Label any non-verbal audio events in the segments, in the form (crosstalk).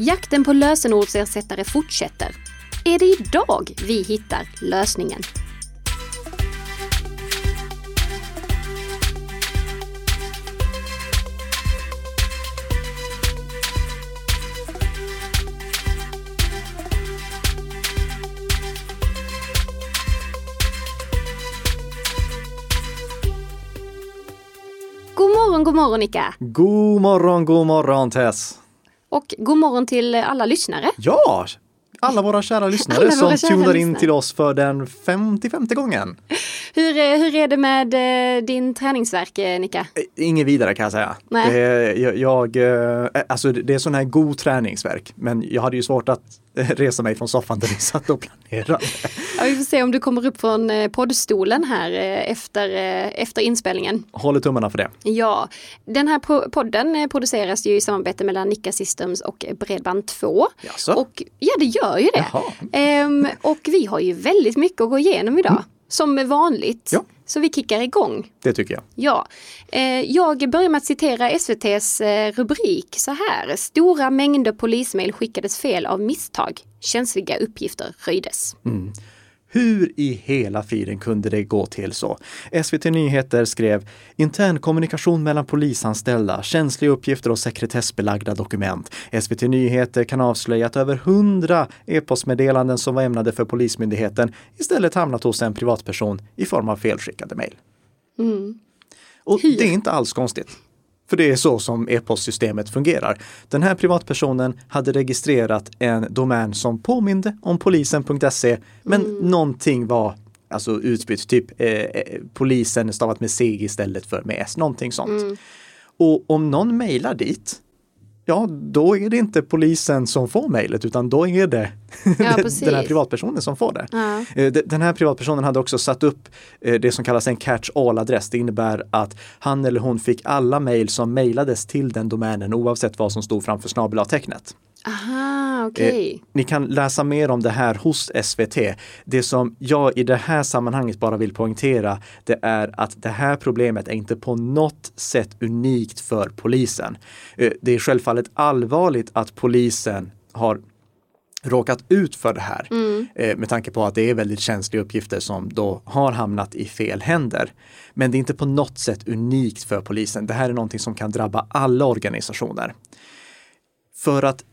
Jakten på lösenordsersättare fortsätter. Är det idag vi hittar lösningen? God morgon, god morgon Nika! God morgon, god morgon Tess! Och god morgon till alla lyssnare. Ja! Alla våra kära lyssnare Alla som tunar in lyssnare. till oss för den 55 gången. Hur, eh, hur är det med eh, din träningsverk, eh, Nika? Inget vidare kan jag säga. Nej. Det, är- jag, jag, alltså det är sån här god träningsverk, men jag hade ju svårt att resa mig från soffan där vi satt och planerade. Ja, vi får se om du kommer upp från poddstolen här efter, efter inspelningen. Håller tummarna för det. Ja, den här podden produceras ju i samarbete mellan Nika Systems och Bredband2. Jaså? Och ja, det gör ju det. Ehm, och vi har ju väldigt mycket att gå igenom idag, som vanligt. Ja. Så vi kickar igång. Det tycker jag. Ja, eh, jag börjar med att citera SVTs eh, rubrik så här. Stora mängder polismail skickades fel av misstag. Känsliga uppgifter röjdes. Hur i hela friden kunde det gå till så? SVT Nyheter skrev intern kommunikation mellan polisanställda, känsliga uppgifter och sekretessbelagda dokument. SVT Nyheter kan avslöja att över hundra e-postmeddelanden som var ämnade för Polismyndigheten istället hamnat hos en privatperson i form av felskickade mejl. Och det är inte alls konstigt. För det är så som e-postsystemet fungerar. Den här privatpersonen hade registrerat en domän som påminde om polisen.se men någonting var alltså utbytt, typ eh, eh, polisen stavat med C istället för med S, någonting sånt. Och om någon mejlar dit, ja då är det inte polisen som får mejlet utan då är det (laughs) den här privatpersonen som får det. Ja. Eh, de- Den här privatpersonen hade också satt upp eh, det som kallas en catch all-adress. Det innebär att han eller hon fick alla mejl som mejlades till den domänen oavsett vad som stod framför snabel-a-tecknet. Aha, Eh, okej. Ni kan läsa mer om det här hos SVT. Det som jag i det här sammanhanget bara vill poängtera, det är att det här problemet är inte på något sätt unikt för polisen. Eh, Det är självfallet allvarligt att polisen har råkat ut för det här eh, med tanke på att det är väldigt känsliga uppgifter som då har hamnat i fel händer. Men det är inte på något sätt unikt för polisen. Det här är någonting som kan drabba alla organisationer. För att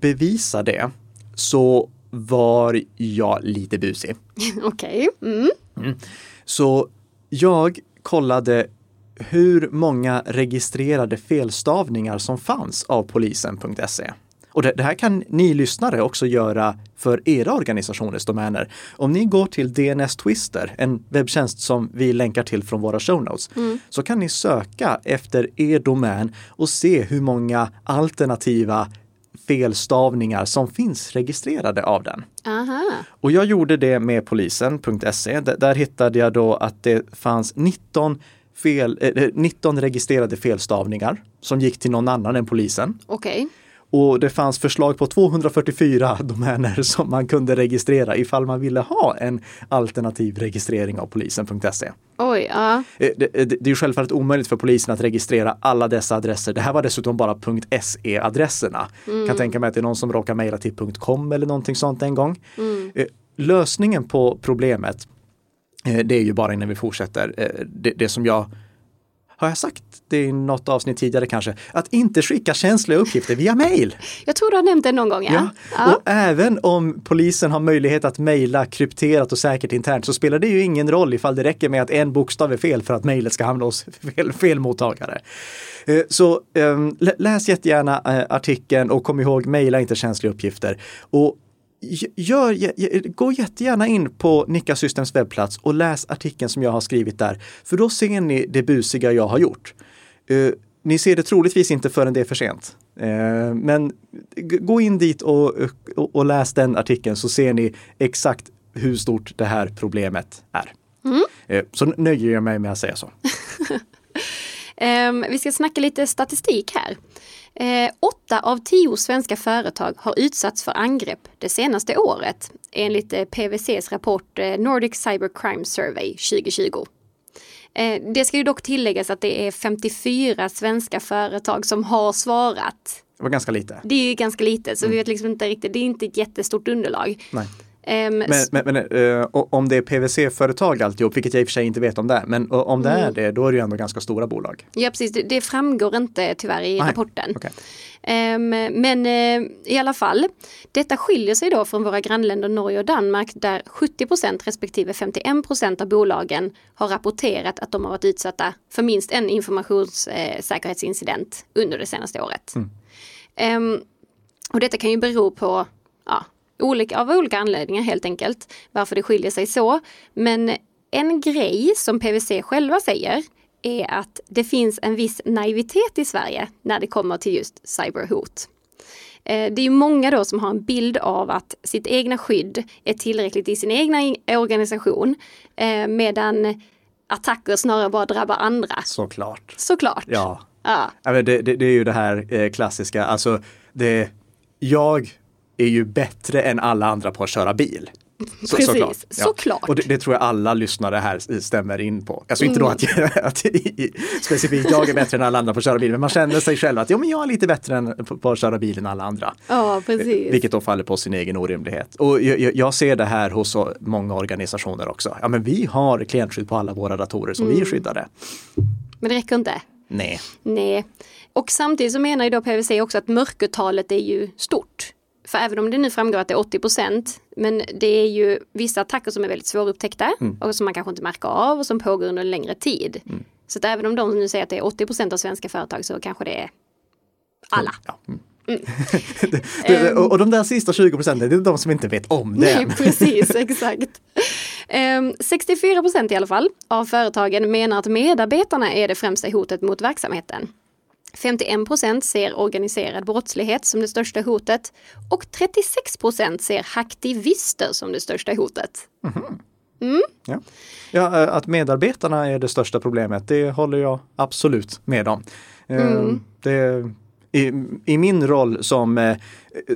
bevisa det så var jag lite busig. (laughs) Okej. Mm. Så jag kollade hur många registrerade felstavningar som fanns av polisen.se. Och det, det här kan ni lyssnare också göra för era organisationers domäner. Om ni går till DNS Twister, en webbtjänst som vi länkar till från våra show notes, så kan ni söka efter er domän och se hur många alternativa felstavningar som finns registrerade av den. Aha. Och jag gjorde det med polisen.se. Där hittade jag då att det fanns 19, fel, eh, 19 registrerade felstavningar som gick till någon annan än polisen. Okej. Och det fanns förslag på 244 (laughs) domäner som man kunde registrera ifall man ville ha en alternativ registrering av polisen.se. Oj, ja. Eh, Det, det, det är ju självfallet omöjligt för polisen att registrera alla dessa adresser. Det här var dessutom bara .se-adresserna. Kan tänka mig att det är någon som råkar mejla till .com eller någonting sånt en gång. Eh, Lösningen på problemet, eh, det är ju bara innan vi fortsätter, eh, det, det som jag har jag sagt det i något avsnitt tidigare kanske? Att inte skicka känsliga uppgifter via mejl. Jag tror du har nämnt det någon gång, ja. Ja. ja. Och även om polisen har möjlighet att mejla krypterat och säkert internt så spelar det ju ingen roll ifall det räcker med att en bokstav är fel för att mejlet ska hamna hos fel, fel mottagare. Eh, Så ehm, lä- läs jättegärna eh, artikeln och kom ihåg, mejla inte känsliga uppgifter. Och Gör, gå jättegärna in på Nika Systems webbplats och läs artikeln som jag har skrivit där. För då ser ni det busiga jag har gjort. Eh, ni ser det troligtvis inte förrän det är för sent. Eh, men gå in dit och, och, och läs den artikeln så ser ni exakt hur stort det här problemet är. Eh, så nöjer jag mig med att säga så. (laughs) Ehm, vi ska snacka lite statistik här. Eh, åtta av tio svenska företag har utsatts för angrepp det senaste året enligt eh, PWCs rapport eh, Nordic Cyber Crime Survey 2020. Eh, det ska ju dock tilläggas att det är 54 svenska företag som har svarat Det var ganska lite. Det är ju ganska lite så vi vet liksom inte riktigt, det är inte ett jättestort underlag. Nej. Ehm, Men, men, men eh, o- om det är PVC-företag alltihop, vilket jag i och för sig inte vet om det är, men om det är det, då är det ju ändå ganska stora bolag. Ja precis, det, det framgår inte tyvärr i Nej, rapporten. okej. Ehm, men eh, i alla fall, detta skiljer sig då från våra grannländer Norge och Danmark där 70 respektive 51% av bolagen har rapporterat att de har varit utsatta för minst en informationssäkerhetsincident under det senaste året. Ehm, och detta kan ju bero på olika, av olika anledningar helt enkelt, varför det skiljer sig så. Men en grej som PVC själva säger är att det finns en viss naivitet i Sverige när det kommer till just cyberhot. Eh, Det är ju många då som har en bild av att sitt egna skydd är tillräckligt i sin egna organisation eh, medan attacker snarare bara drabbar andra. Såklart. Såklart. Ja. Ja. Det, det, det är ju det här eh, klassiska, alltså det, jag är ju bättre än alla andra på att köra bil. Så, Precis, såklart. såklart. Och det, det tror jag alla lyssnare här stämmer in på. Alltså inte då Mm. att, (laughs) att i- specifikt jag är bättre än alla andra på att köra bil, men man känner sig själv att ja, men jag är lite bättre än, på, på att köra bil än alla andra. ja, precis. Vilket då faller på sin egen orimlighet. Och jag, jag- ser det här hos många organisationer också. Ja, men vi har klientskydd på alla våra datorer, så Mm. vi är skyddade. Men det räcker inte. Nej. Nej. Och samtidigt så menar ju då PVC också att mörkertalet är ju stort. För även om det nu framgår att det är 80 procent, men det är ju vissa attacker som är väldigt svårupptäckta och som man kanske inte märker av och som pågår under en längre tid. Så att även om de nu säger att det är 80 procent av svenska företag så kanske det är alla. Ja. Mm. (laughs) det, det, och, och de där sista 20 procenten, det är de som inte vet om det. Nej, (laughs) (laughs) precis, exakt. Ehm, 64 procent i alla fall av företagen menar att medarbetarna är det främsta hotet mot verksamheten. 51 procent ser organiserad brottslighet som det största hotet och 36 procent ser hacktivister som det största hotet. Ja. Ja, eh, att medarbetarna är det största problemet, det håller jag absolut med om. Eh, Det, i, I min roll som eh,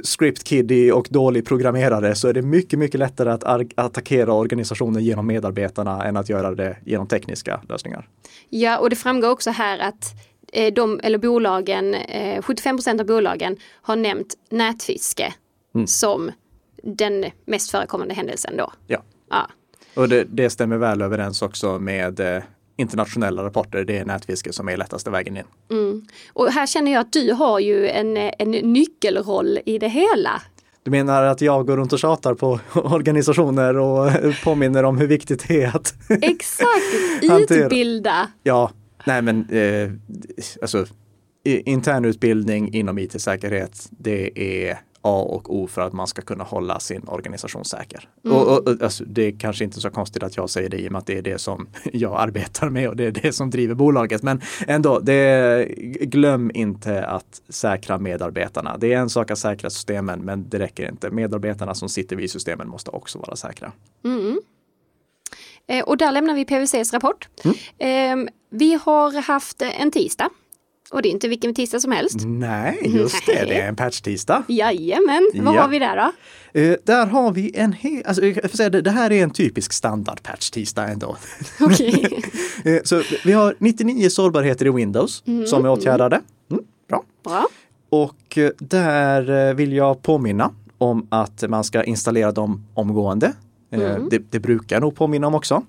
script kiddie och dålig programmerare så är det mycket, mycket lättare att attackera organisationen genom medarbetarna än att göra det genom tekniska lösningar. Ja, och det framgår också här att de, eller bolagen, eh, 75 procent av bolagen har nämnt nätfiske som den mest förekommande händelsen då. Ja. Ja. Och det, det stämmer väl överens också med eh, internationella rapporter. Det är nätfiske som är lättaste vägen in. Och här känner jag att du har ju en, en nyckelroll i det hela. Du menar att jag går runt och tjatar på (laughs) organisationer och (laughs) påminner om hur viktigt det är att Exakt, (laughs) utbilda. Ja, nej men eh, alltså internutbildning inom IT-säkerhet, det är A och O för att man ska kunna hålla sin organisation säker. Och, och, och, alltså, det är kanske inte så konstigt att jag säger det i och med att det är det som (laughs) jag arbetar med och det är det som driver bolaget. Men ändå, det, glöm inte att säkra medarbetarna. Det är en sak att säkra systemen, men det räcker inte. Medarbetarna som sitter vid systemen måste också vara säkra. Eh, och där lämnar vi PVCs rapport. Eh, vi har haft en tisdag. Och det är inte vilken tisdag som helst. Nej, just det, det är en patch-tisdag. Jajamän, vad Ja. har vi där då? Eh, där har vi en hel, alltså, jag får säga, det, det här är en typisk standard patch tisdag ändå. Okej. (laughs) Eh, så vi har 99 sårbarheter i Windows som är åtgärdade. Mm, bra. Bra. Och där vill jag påminna om att man ska installera dem omgående. Eh, Det, det brukar jag nog påminna om också.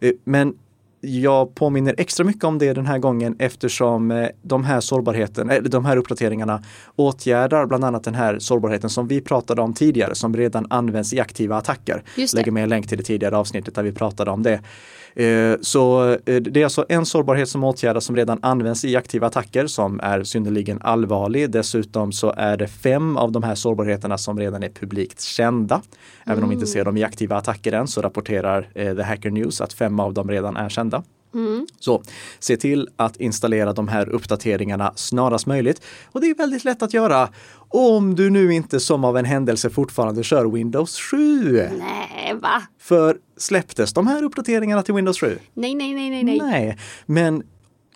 Eh, Men jag påminner extra mycket om det den här gången eftersom eh, de här sårbarheten, eller de här uppdateringarna åtgärdar bland annat den här sårbarheten som vi pratade om tidigare som redan används i aktiva attacker. Lägger med en länk till det tidigare avsnittet där vi pratade om det. Eh, Så eh, det är alltså en sårbarhet som åtgärdas som redan används i aktiva attacker som är synnerligen allvarlig. Dessutom så är det fem av de här sårbarheterna som redan är publikt kända. Även om vi inte ser dem i aktiva attacker än så rapporterar eh, The Hacker News att fem av dem redan är kända. Så se till att installera de här uppdateringarna snarast möjligt. Och det är väldigt lätt att göra om du nu inte som av en händelse fortfarande kör Windows 7. Nej, va? För släpptes de här uppdateringarna till Windows 7? Nej, nej, nej, nej, nej. Nej, men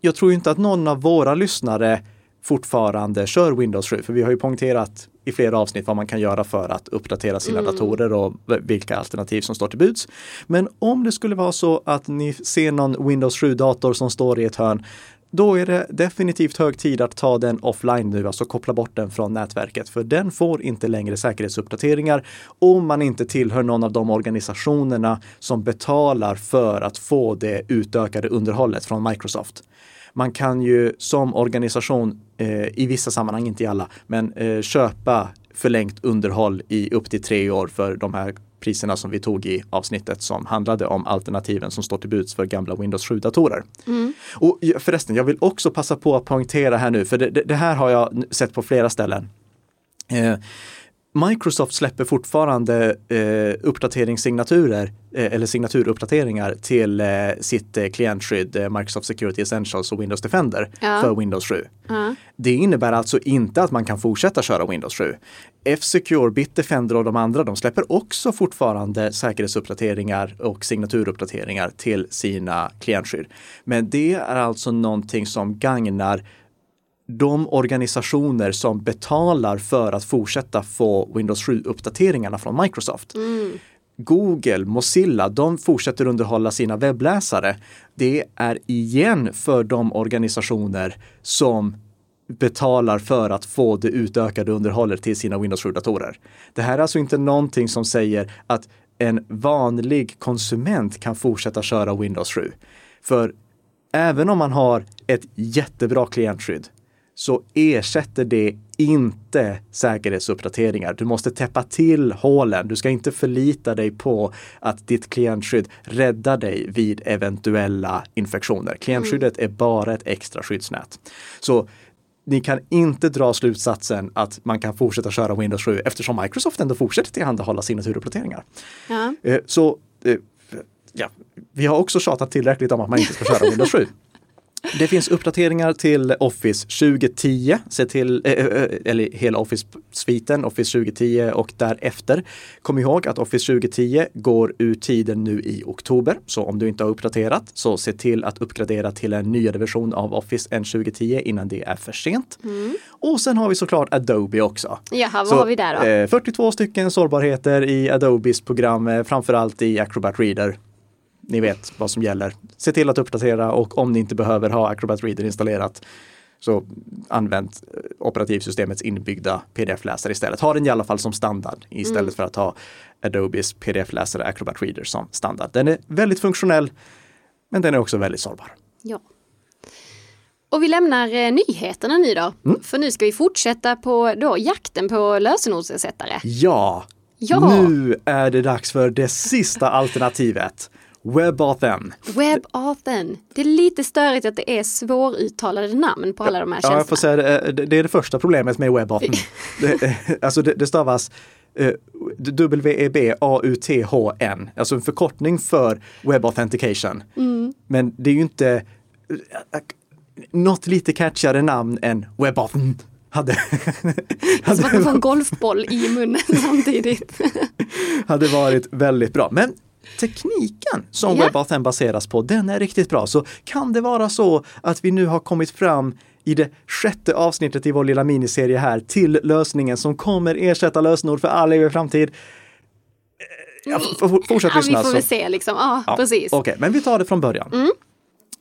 jag tror inte att någon av våra lyssnare fortfarande kör Windows 7, för vi har ju poängterat i flera avsnitt vad man kan göra för att uppdatera sina datorer och vilka alternativ som står till buds. Men om det skulle vara så att ni ser någon Windows 7-dator som står i ett hörn då är det definitivt hög tid att ta den offline nu, alltså koppla bort den från nätverket, för den får inte längre säkerhetsuppdateringar om man inte tillhör någon av de organisationerna som betalar för att få det utökade underhållet från Microsoft. Man kan ju som organisation, eh, i vissa sammanhang, inte i alla, men eh, köpa förlängt underhåll i upp till tre år för de här priserna som vi tog i avsnittet som handlade om alternativen som står till buds för gamla Windows 7-datorer. Mm. Och förresten, jag vill också passa på att poängtera här nu, för det, det här har jag sett på flera ställen. Eh, Microsoft släpper fortfarande eh, uppdateringssignaturer eh, eller signaturuppdateringar till eh, sitt eh, klientskydd eh, Microsoft Security Essentials och Windows Defender ja. för Windows 7. Ja. Det innebär alltså inte att man kan fortsätta köra Windows 7. F-Secure, Bitdefender och de andra, de släpper också fortfarande säkerhetsuppdateringar och signaturuppdateringar till sina klientskydd. Men det är alltså någonting som gagnar de organisationer som betalar för att fortsätta få Windows 7-uppdateringarna från Microsoft. Mm. Google, Mozilla, de fortsätter underhålla sina webbläsare. Det är igen för de organisationer som betalar för att få det utökade underhållet till sina Windows 7-datorer. Det här är alltså inte någonting som säger att en vanlig konsument kan fortsätta köra Windows 7. För även om man har ett jättebra klientskydd så ersätter det inte säkerhetsuppdateringar. Du måste täppa till hålen. Du ska inte förlita dig på att ditt klientskydd räddar dig vid eventuella infektioner. Klientskyddet är bara ett extra skyddsnät. Så ni kan inte dra slutsatsen att man kan fortsätta köra Windows 7 eftersom Microsoft ändå fortsätter tillhandahålla signaturuppdateringar. Ja. Eh, så eh, ja, vi har också tjatat tillräckligt om att man inte ska köra (laughs) Windows 7. Det finns uppdateringar till Office 2010, se till, äh, eller hela Office-sviten, Office 2010 och därefter. Kom ihåg att Office 2010 går ur tiden nu i oktober, så om du inte har uppdaterat så se till att uppgradera till en nyare version av Office än 2010 innan det är för sent. Mm. Och sen har vi såklart Adobe också. Jaha, vad så, har vi där då? Eh, 42 stycken sårbarheter i Adobes program, framförallt i Acrobat Reader ni vet vad som gäller. Se till att uppdatera och om ni inte behöver ha Acrobat Reader installerat så använd eh, operativsystemets inbyggda pdf-läsare istället. Ha den i alla fall som standard istället mm. för att ha Adobes pdf-läsare Acrobat Reader som standard. Den är väldigt funktionell, men den är också väldigt sårbar. Ja. Och vi lämnar eh, nyheterna nu då. Mm. För nu ska vi fortsätta på då, jakten på lösenordsersättare. Ja. ja, nu är det dags för det sista alternativet. WebAuthn. WebAuthn. Det är lite störigt att det är svåruttalade namn på alla de här tjänsterna. Ja, jag får säga det, det är det första problemet med WebAuthn. (laughs) det, alltså det, det stavas uh, W-E-B-A-U-T-H-N, alltså en förkortning för Web Authentication. Mm. Men det är ju inte något lite catchigare namn än WebAuthn. Hade, hade (laughs) Som att man får en golfboll i munnen samtidigt. (laughs) hade varit väldigt bra. Men tekniken som yeah. WebAuthn baseras på, den är riktigt bra. Så kan det vara så att vi nu har kommit fram i det sjätte avsnittet i vår lilla miniserie här till lösningen som kommer ersätta lösenord för all evig framtid. Ja, fortsätt ja, lyssna. Vi får väl se liksom. Ja, ja. precis. Okej, okay, men vi tar det från början. Mm.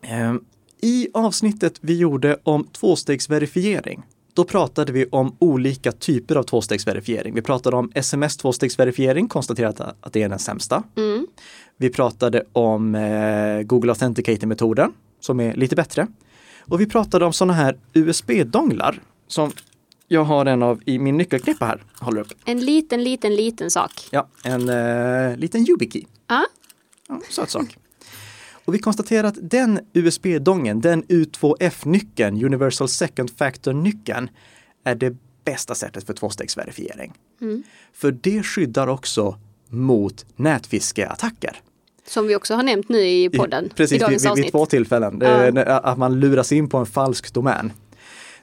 Ehm, I avsnittet vi gjorde om tvåstegsverifiering då pratade vi om olika typer av tvåstegsverifiering. Vi pratade om sms tvåstegsverifiering, konstaterade att det är den sämsta. Mm. Vi pratade om eh, Google Authenticator-metoden som är lite bättre. Och vi pratade om sådana här USB-donglar som jag har en av i min nyckelknippa här. Håller upp. En liten, liten, liten sak. Ja, en eh, liten YubiKey. Ah. Ja, söt sak. Och vi konstaterar att den USB-dongen, den U2F-nyckeln, Universal Second Factor-nyckeln, är det bästa sättet för tvåstegsverifiering. Mm. För det skyddar också mot nätfiskeattacker. Som vi också har nämnt nu i podden. Precis, i vid, vid, vid två tillfällen. Ja. Att man luras in på en falsk domän.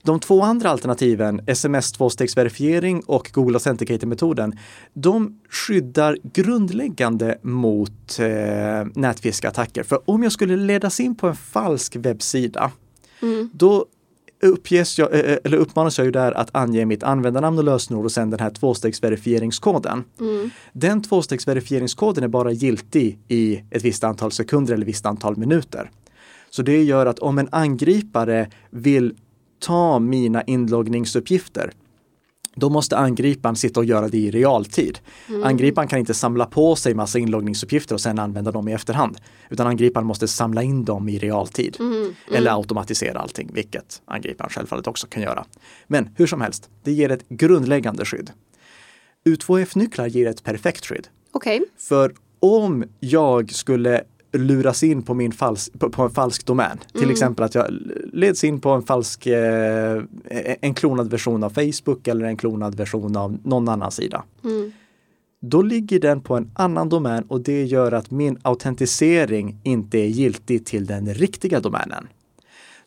De två andra alternativen, sms tvåstegsverifiering och Google Authenticator-metoden, de skyddar grundläggande mot eh, nätfiskeattacker. För om jag skulle ledas in på en falsk webbsida, mm. då uppges jag, eh, eh, eller uppmanas jag ju där att ange mitt användarnamn och lösenord och sen den här tvåstegsverifieringskoden. Mm. Den tvåstegsverifieringskoden är bara giltig i ett visst antal sekunder eller ett visst antal minuter. Så det gör att om en angripare vill ta mina inloggningsuppgifter då måste angriparen sitta och göra det i realtid. Mm. Angriparen kan inte samla på sig massa inloggningsuppgifter och sen använda dem i efterhand. Utan angriparen måste samla in dem i realtid. Mm. Mm. Eller automatisera allting, vilket angriparen självfallet också kan göra. Men hur som helst, det ger ett grundläggande skydd. U2F-nycklar ger ett perfekt skydd. Okay. För om jag skulle luras in på, min fals på, på en falsk domän. Till mm. exempel att jag leds in på en falsk, eh, en klonad version av Facebook eller en klonad version av någon annan sida. Mm. Då ligger den på en annan domän och det gör att min autentisering inte är giltig till den riktiga domänen.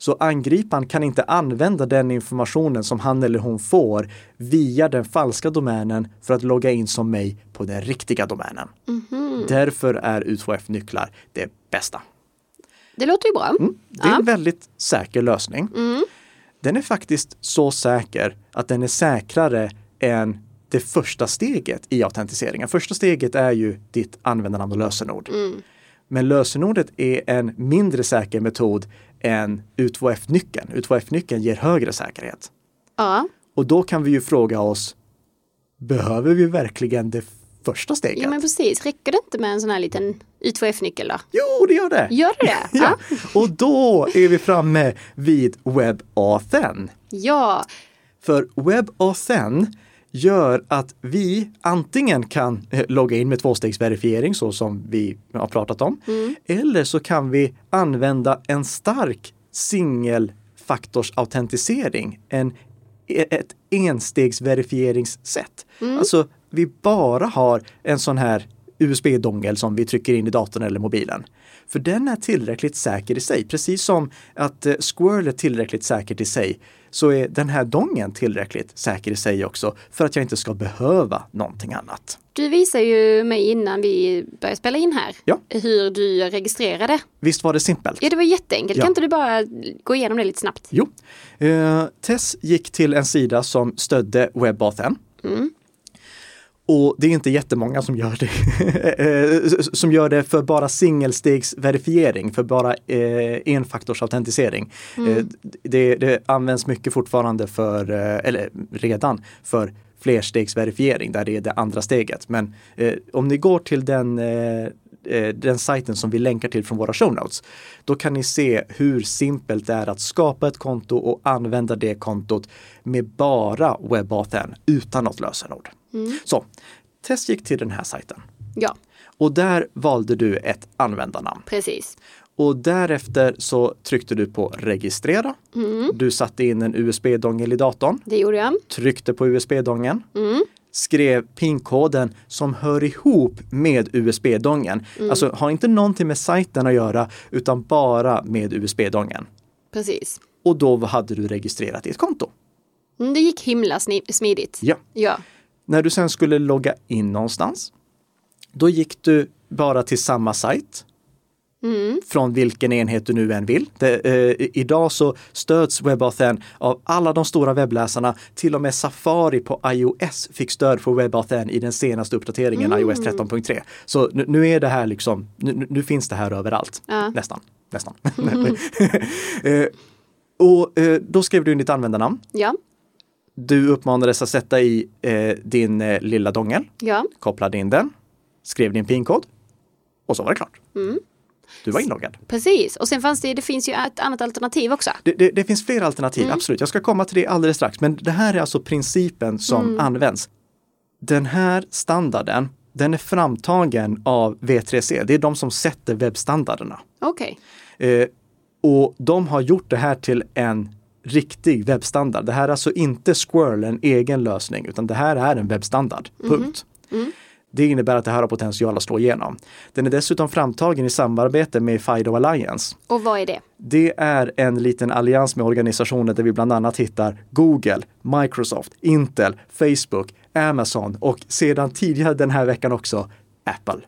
Så angriparen kan inte använda den informationen som han eller hon får via den falska domänen för att logga in som mig på den riktiga domänen. Mm. Därför är U2F-nycklar det bästa. Det låter ju bra. Mm. Det är ja. en väldigt säker lösning. Mm. Den är faktiskt så säker att den är säkrare än det första steget i autentiseringen. Första steget är ju ditt användarnamn och lösenord. Mm. Men lösenordet är en mindre säker metod än U2F-nyckeln. U2F-nyckeln ger högre säkerhet. Ja. Och då kan vi ju fråga oss, behöver vi verkligen det första steget? Ja men precis, räcker det inte med en sån här liten U2F-nyckel då? Jo, det gör det! Gör det det? (laughs) ja. Och då är vi framme vid WebAuthn. Ja. För WebAuthn gör att vi antingen kan eh, logga in med tvåstegsverifiering så som vi har pratat om. Mm. Eller så kan vi använda en stark singelfaktorsautentisering, en, e, ett enstegsverifieringssätt. Mm. Alltså vi bara har en sån här USB-dongel som vi trycker in i datorn eller mobilen. För den är tillräckligt säker i sig. Precis som att eh, Squirrel är tillräckligt säkert i sig så är den här dongen tillräckligt säker i sig också för att jag inte ska behöva någonting annat. Du visade ju mig innan vi började spela in här ja. hur du registrerade. Visst var det simpelt? Ja, det var jätteenkelt. Ja. Kan inte du bara gå igenom det lite snabbt? Jo. Uh, Tess gick till en sida som stödde WebAuthn. Mm. Och det är inte jättemånga som gör det. (laughs) Som gör det för bara singelstegsverifiering, för bara eh, enfaktorsautentisering. Mm. Eh, det, det, används mycket fortfarande för, eh, eller redan, för flerstegsverifiering där det är det andra steget. Men eh, om ni går till den, eh, den sajten som vi länkar till från våra show notes, då kan ni se hur simpelt det är att skapa ett konto och använda det kontot med bara WebAuthn utan något lösenord. Mm. Så, Tess gick till den här sajten. Ja. Och där valde du ett användarnamn. Precis. Och därefter så tryckte du på registrera. Mm. Du satte in en USB-dongel i datorn. Det gjorde jag. Tryckte på USB-dongeln. Mm. Skrev PIN-koden som hör ihop med USB-dongeln. Mm. Alltså har inte någonting med sajten att göra utan bara med USB-dongeln. Precis. Och då hade du registrerat ditt konto. Mm, det gick himla smidigt. Ja. ja. När du sen skulle logga in någonstans, då gick du bara till samma sajt. Mm. Från vilken enhet du nu än vill. Det, eh, idag så stöds WebAuthn av alla de stora webbläsarna. Till och med Safari på iOS fick stöd för WebAuthn i den senaste uppdateringen, mm. iOS 13.3. Så nu, nu, är det här liksom, nu, nu finns det här överallt. Ja. Nästan. Nästan. Mm. (laughs) eh, och eh, då skrev du in ditt användarnamn. Ja. Du uppmanades att sätta i eh, din eh, lilla dongel, ja. kopplade in den, skrev din pinkod och så var det klart. Mm. Du var inloggad. Precis, och sen fanns det, det finns ju ett annat alternativ också. Det, det, det finns fler alternativ, mm. absolut. Jag ska komma till det alldeles strax. Men det här är alltså principen som mm. används. Den här standarden, den är framtagen av V3C. Det är de som sätter webbstandarderna. Okej. Okay. Eh, och de har gjort det här till en riktig webbstandard. Det här är alltså inte Squirrel, en egen lösning, utan det här är en webbstandard. Mhm. Punkt. Mm. Det innebär att det här har potential att slå igenom. Den är dessutom framtagen i samarbete med Fido Alliance. Och vad är det? Det är en liten allians med organisationer där vi bland annat hittar Google, Microsoft, Intel, Facebook, Amazon och sedan tidigare den här veckan också Apple.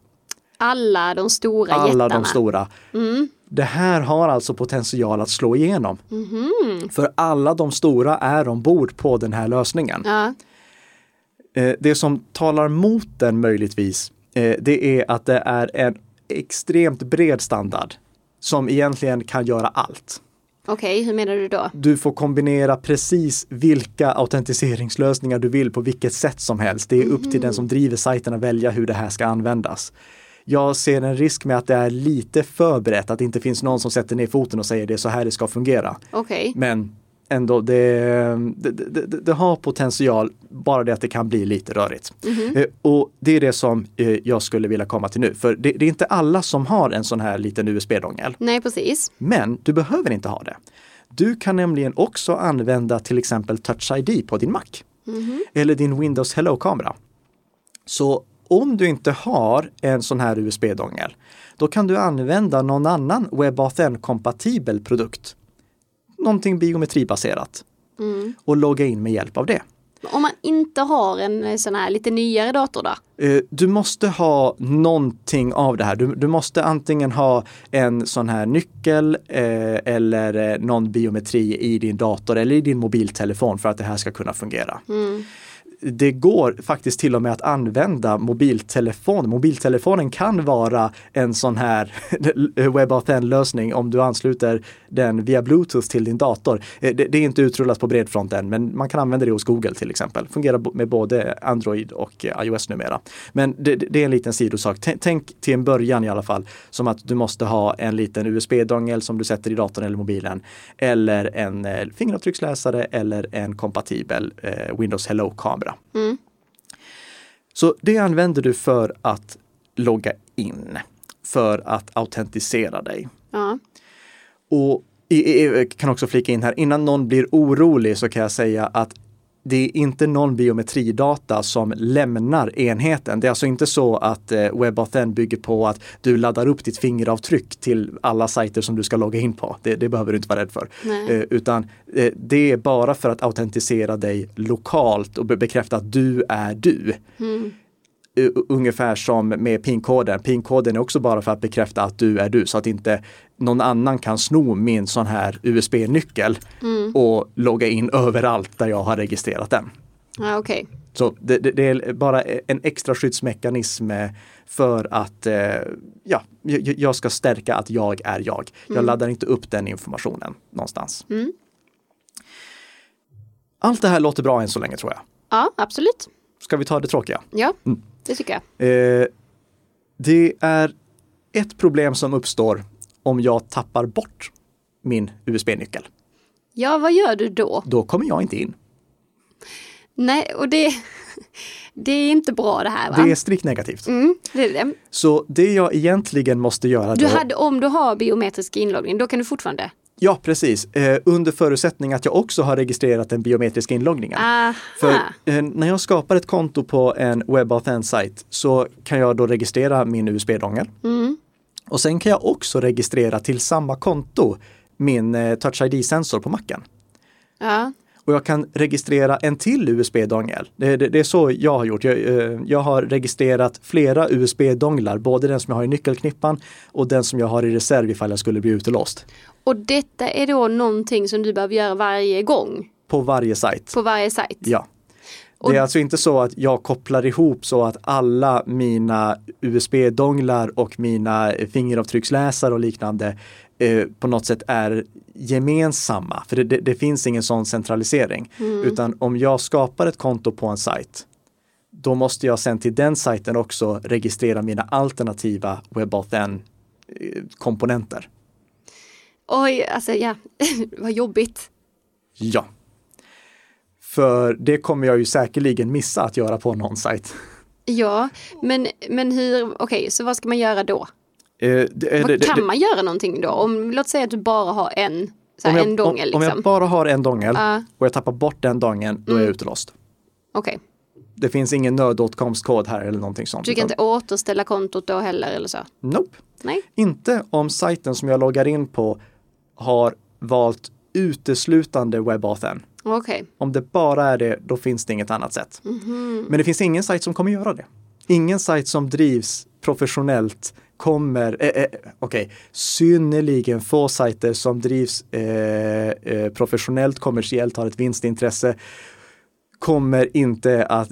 Alla de stora Alla jättarna. de stora. Mm. Det här har alltså potential att slå igenom. Mm. För alla de stora är ombord på den här lösningen. Ja. Eh, det som talar mot den möjligtvis, eh, det är att det är en extremt bred standard som egentligen kan göra allt. Okej, hur menar du då? Du får kombinera precis vilka autentiseringslösningar du vill på vilket sätt som helst. Det är upp till den som driver sajten att välja hur det här ska användas. Jag ser en risk med att det är lite förberett, att det inte finns någon som sätter ner foten och säger det är så här det ska fungera. Okej. Men ändå, det, det, det, det har potential, bara det att det kan bli lite rörigt. Eh, Och det är det som eh, jag skulle vilja komma till nu. För det, är inte alla som har en sån här liten USB-dongel. Nej, precis. Men du behöver inte ha det. Du kan nämligen också använda till exempel Touch ID på din Mac. Eller din Windows Hello-kamera. Så om du inte har en sån här USB-dongel, då kan du använda någon annan WebAuthn-kompatibel produkt. Någonting biometribaserat. Och logga in med hjälp av det. Om man inte har en eh, sån här lite nyare dator då? Eh, Du måste ha någonting av det här. Du, du måste antingen ha en sån här nyckel eh, eller eh, någon biometri i din dator eller i din mobiltelefon för att det här ska kunna fungera. Det går faktiskt till och med att använda mobiltelefon. Mobiltelefonen kan vara en sån här (laughs) WebAuthn-lösning om du ansluter den via Bluetooth till din dator. Eh, det, det är inte utrullat på bred front än, men man kan använda det hos Google till exempel. Fungerar med både Android och eh, iOS numera. Men det, det är en liten sidosak. Tänk, till en början i alla fall som att du måste ha en liten USB-dongel som du sätter i datorn eller mobilen. Eller en eh, fingeravtrycksläsare eller en kompatibel Windows Hello-kamera. Så det använder du för att logga in, för att autentisera dig. Ja. Och i- i- kan också flika in här, innan någon blir orolig så kan jag säga att det är inte någon biometridata som lämnar enheten. Det är alltså inte så att eh, WebAuthn bygger på att du laddar upp ditt fingeravtryck till alla sajter som du ska logga in på. Det, det behöver du inte vara rädd för. Nej. Eh, utan eh, det är bara för att autentisera dig lokalt och be- bekräfta att du är du. Uh, ungefär som med PIN-koden. PIN-koden är också bara för att bekräfta att du är du så att inte någon annan kan sno min sån här USB-nyckel och logga in överallt där jag har registrerat den. Ja, okej. Så det, det, det är bara en extra skyddsmekanism eh, för att eh, ja, jag, ska stärka att jag är jag. Jag laddar inte upp den informationen någonstans. Allt det här låter bra än så länge tror jag. Ja, absolut. Ska vi ta det tråkiga? Ja, det tycker jag. Eh, det är ett problem som uppstår om jag tappar bort min USB-nyckel. Ja, vad gör du då? Då kommer jag inte in. Nej, och det, det är inte bra det här va? Det är strikt negativt. Mm, det är det. Så det jag egentligen måste göra Du då, hade, om du har biometrisk inloggning, då kan du fortfarande? Ja, precis. Eh, under förutsättning att jag också har registrerat den biometriska inloggningen. Aha. För eh, när jag skapar ett konto på en WebAuthn-sajt så kan jag då registrera min USB-dongel. Och sen kan jag också registrera till samma konto min eh, Touch ID-sensor på macken. Ja, Och jag kan registrera en till USB-dongel. Det, det, det är så jag har gjort. Jag, eh, jag har registrerat flera USB-donglar, både den som jag har i nyckelknippan och den som jag har i reserv ifall jag skulle bli utelåst. och detta är då någonting som du behöver göra varje gång På varje sajt. på varje sajt? Ja. Och- Det är alltså inte så att jag kopplar ihop så att alla mina USB-donglar och mina fingeravtrycksläsare och liknande eh, på något sätt är gemensamma. För det, det, det finns ingen sån centralisering. Utan om jag skapar ett konto på en sajt, då måste jag sen till den sajten också registrera mina alternativa WebAuthn-komponenter. Oj, alltså ja, (laughs) vad jobbigt. Ja. För det kommer jag ju säkerligen missa att göra på någon sajt. Ja, men, men hur, okej, så vad ska man göra då? Eh, det- Vad det- det- kan man göra någonting då? Om, låt säga att du bara har en, så här, jag, en dongel om, om liksom. jag bara har en dongel Ja. och jag tappar bort den dongeln, då är jag utelåst. Okej, Det finns ingen nödåtkomstkod här eller någonting sånt. du kan inte återställa kontot då heller eller så? Nope. Nej? Inte om sajten som jag loggar in på har valt uteslutande WebAuthn. Okej, Om det bara är det, då finns det inget annat sätt. Mhm. Men det finns ingen sajt som kommer göra det. Ingen sajt som drivs professionellt kommer, eh, eh, okej, synnerligen få sajter som drivs eh, eh, professionellt, kommersiellt, har ett vinstintresse, kommer inte att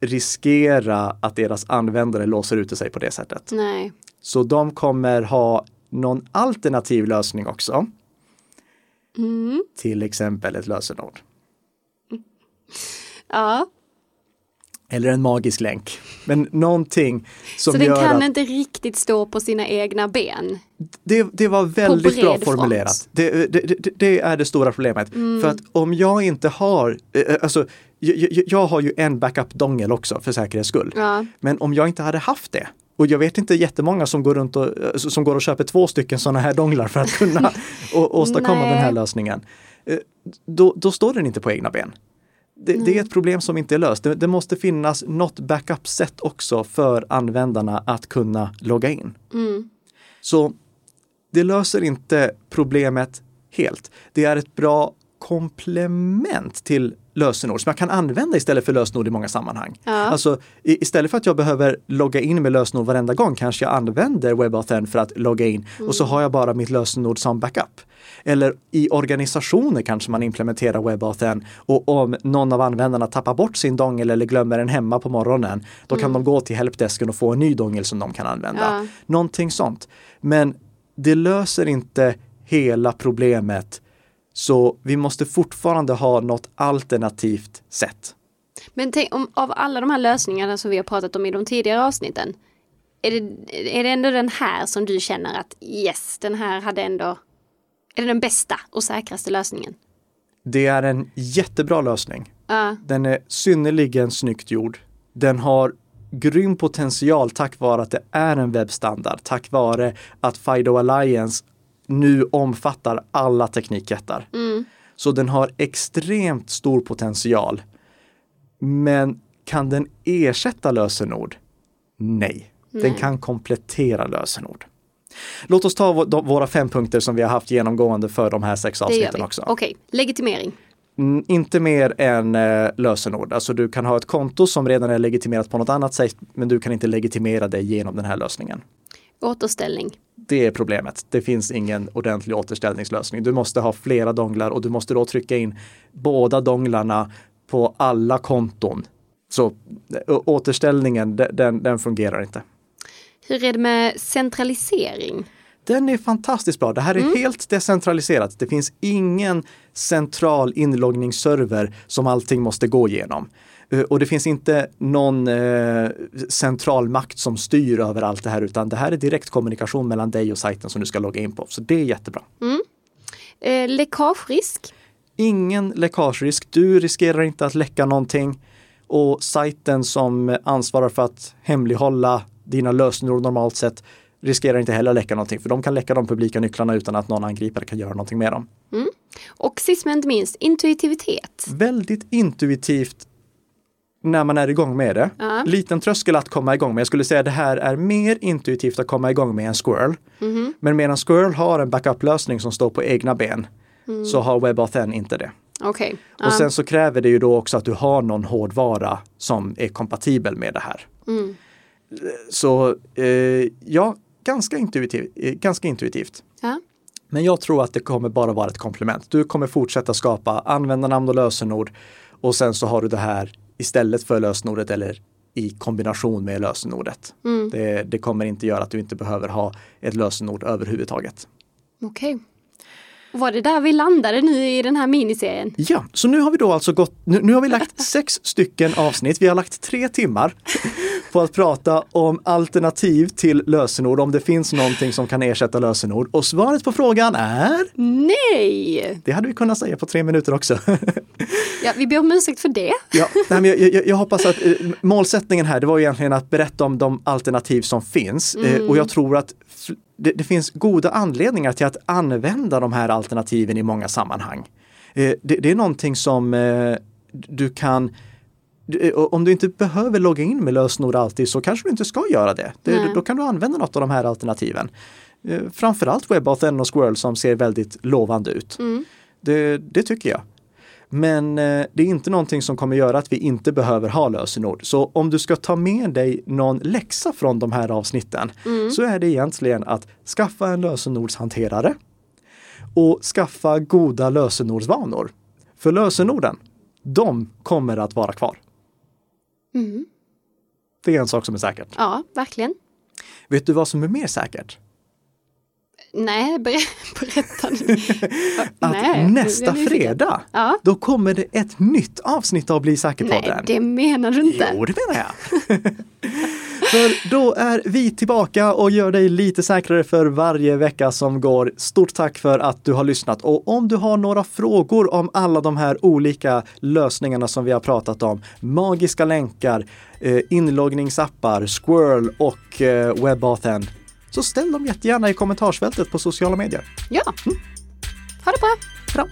riskera att deras användare låser ute sig på det sättet. nej. Så de kommer ha någon alternativ lösning också. Mm. Till exempel ett lösenord. Ja, Eller en magisk länk. Men någonting som så den gör kan att inte riktigt stå på sina egna ben. det, det var väldigt bra formulerat. Det, det, det, är det stora problemet. För att om jag inte har, eh, alltså jag, jag, har ju en backup-dongel också för säkerhets skull. Ja. Men om jag inte hade haft det, och jag vet inte jättemånga som går runt och, eh, som går och köper två stycken sådana här donglar för att kunna (laughs) å, åstadkomma Nej. den här lösningen. Eh, Då, då står den inte på egna ben. Det, det är ett problem som inte är löst. Det, det måste finnas något backup-sätt också för användarna att kunna logga in. Mm. Så det löser inte problemet helt. Det är ett bra komplement till lösenord som jag kan använda istället för lösenord i många sammanhang. Ja. Alltså istället för att jag behöver logga in med lösenord varenda gång kanske jag använder WebAuthn för att logga in och så har jag bara mitt lösenord som backup. Eller i organisationer kanske man implementerar WebAuthn och om någon av användarna tappar bort sin dongel eller glömmer den hemma på morgonen, då kan de gå till helpdesken och få en ny dongel som de kan använda. Ja. Någonting sånt. Men det löser inte hela problemet. Så vi måste fortfarande ha något alternativt sätt. Men tänk, om, av alla de här lösningarna som vi har pratat om i de tidigare avsnitten. Är det, är det ändå den här som du känner att yes, den här hade ändå, är det den bästa och säkraste lösningen? Det är en jättebra lösning. Ja, Den är synnerligen snyggt gjord. Den har grym potential tack vare att det är en webbstandard, tack vare att Fido Alliance nu omfattar alla teknikjättar. mm, Så den har extremt stor potential. Men kan den ersätta lösenord? Nej, den Nej. kan komplettera lösenord. Låt oss ta våra fem punkter som vi har haft genomgående för de här sex avsnitten också. Okej, legitimering. Mm, inte mer än eh, lösenord. Alltså du kan ha ett konto som redan är legitimerat på något annat sätt, men du kan inte legitimera det genom den här lösningen. Återställning. Det är problemet. Det finns ingen ordentlig återställningslösning. Du måste ha flera donglar och du måste då trycka in båda donglarna på alla konton. Så å- återställningen, de- den, den fungerar inte. Hur är det med centralisering? Den är fantastiskt bra. Det här är helt decentraliserat. Det finns ingen central inloggningsserver som allting måste gå igenom. Eh, Och det finns inte någon eh, central makt som styr över allt det här, utan det här är direkt kommunikation mellan dig och sajten som du ska logga in på. Så det är jättebra. Eh, läckagerisk. Ingen läckagerisk. Du riskerar inte att läcka någonting. Och sajten som ansvarar för att hemlighålla dina lösenord normalt sett riskerar inte heller läcka någonting, för de kan läcka de publika nycklarna utan att någon angripare kan göra någonting med dem. Och sist men inte minst, intuitivitet. Väldigt intuitivt när man är igång med det. Ja. Liten tröskel att komma igång med. Jag skulle säga att det här är mer intuitivt att komma igång med än Squirrel. Men medan Squirrel har en backup-lösning som står på egna ben så har WebAuthn inte det. Okej. Och sen så kräver det ju då också att du har någon hårdvara som är kompatibel med det här. Mm. Så eh, ja, ganska, intuitiv, eh, ganska intuitivt. Ja. Men jag tror att det kommer bara vara ett komplement. Du kommer fortsätta skapa användarnamn och lösenord och sen så har du det här istället för lösenordet eller i kombination med lösenordet. Mm. Det, det kommer inte göra att du inte behöver ha ett lösenord överhuvudtaget. Okej. Och Var det där vi landade nu i den här miniserien? Ja, så nu har vi då alltså gått, nu, nu har vi lagt (laughs) sex stycken avsnitt. Vi har lagt tre timmar (laughs) på att prata om alternativ till lösenord, om det finns någonting som kan ersätta lösenord. Och svaret på frågan är, Nej! det hade vi kunnat säga på tre minuter också. (laughs) Ja, vi ber om ursäkt för det. Ja, nej, jag, jag, jag hoppas att eh, målsättningen här, det var egentligen att berätta om de alternativ som finns. Eh, och jag tror att det, det finns goda anledningar till att använda de här alternativen i många sammanhang. Eh, det, det är någonting som eh, du kan eh, om du inte behöver logga in med lösenord alltid så kanske du inte ska göra det. det då kan du använda något av de här alternativen. Eh, Framförallt WebAuthn och Squirrel som ser väldigt lovande ut. Mm. Det, det tycker jag. Men eh, det är inte någonting som kommer göra att vi inte behöver ha lösenord. Så om du ska ta med dig någon läxa från de här avsnitten så är det egentligen att skaffa en lösenordshanterare och skaffa goda lösenordsvanor. För lösenorden, de kommer att vara kvar. Mm. Det är en sak som är säkert. Ja, verkligen. Vet du vad som är mer säkert? Nej, ber (laughs) berätta nu. (laughs) Att Nej, nästa fredag, Ja. då kommer det ett nytt avsnitt av Bli Nej, säker-podden. det menar du inte. Jo, det menar jag. (laughs) för då är vi tillbaka och gör dig lite säkrare för varje vecka som går. Stort tack för att du har lyssnat och om du har några frågor om alla de här olika lösningarna som vi har pratat om, magiska länkar, eh, inloggningsappar, Squirrel och eh, WebAuthn, så ställ dem jättegärna i kommentarsfältet på sociala medier. Ja. Ha det bra. Bra!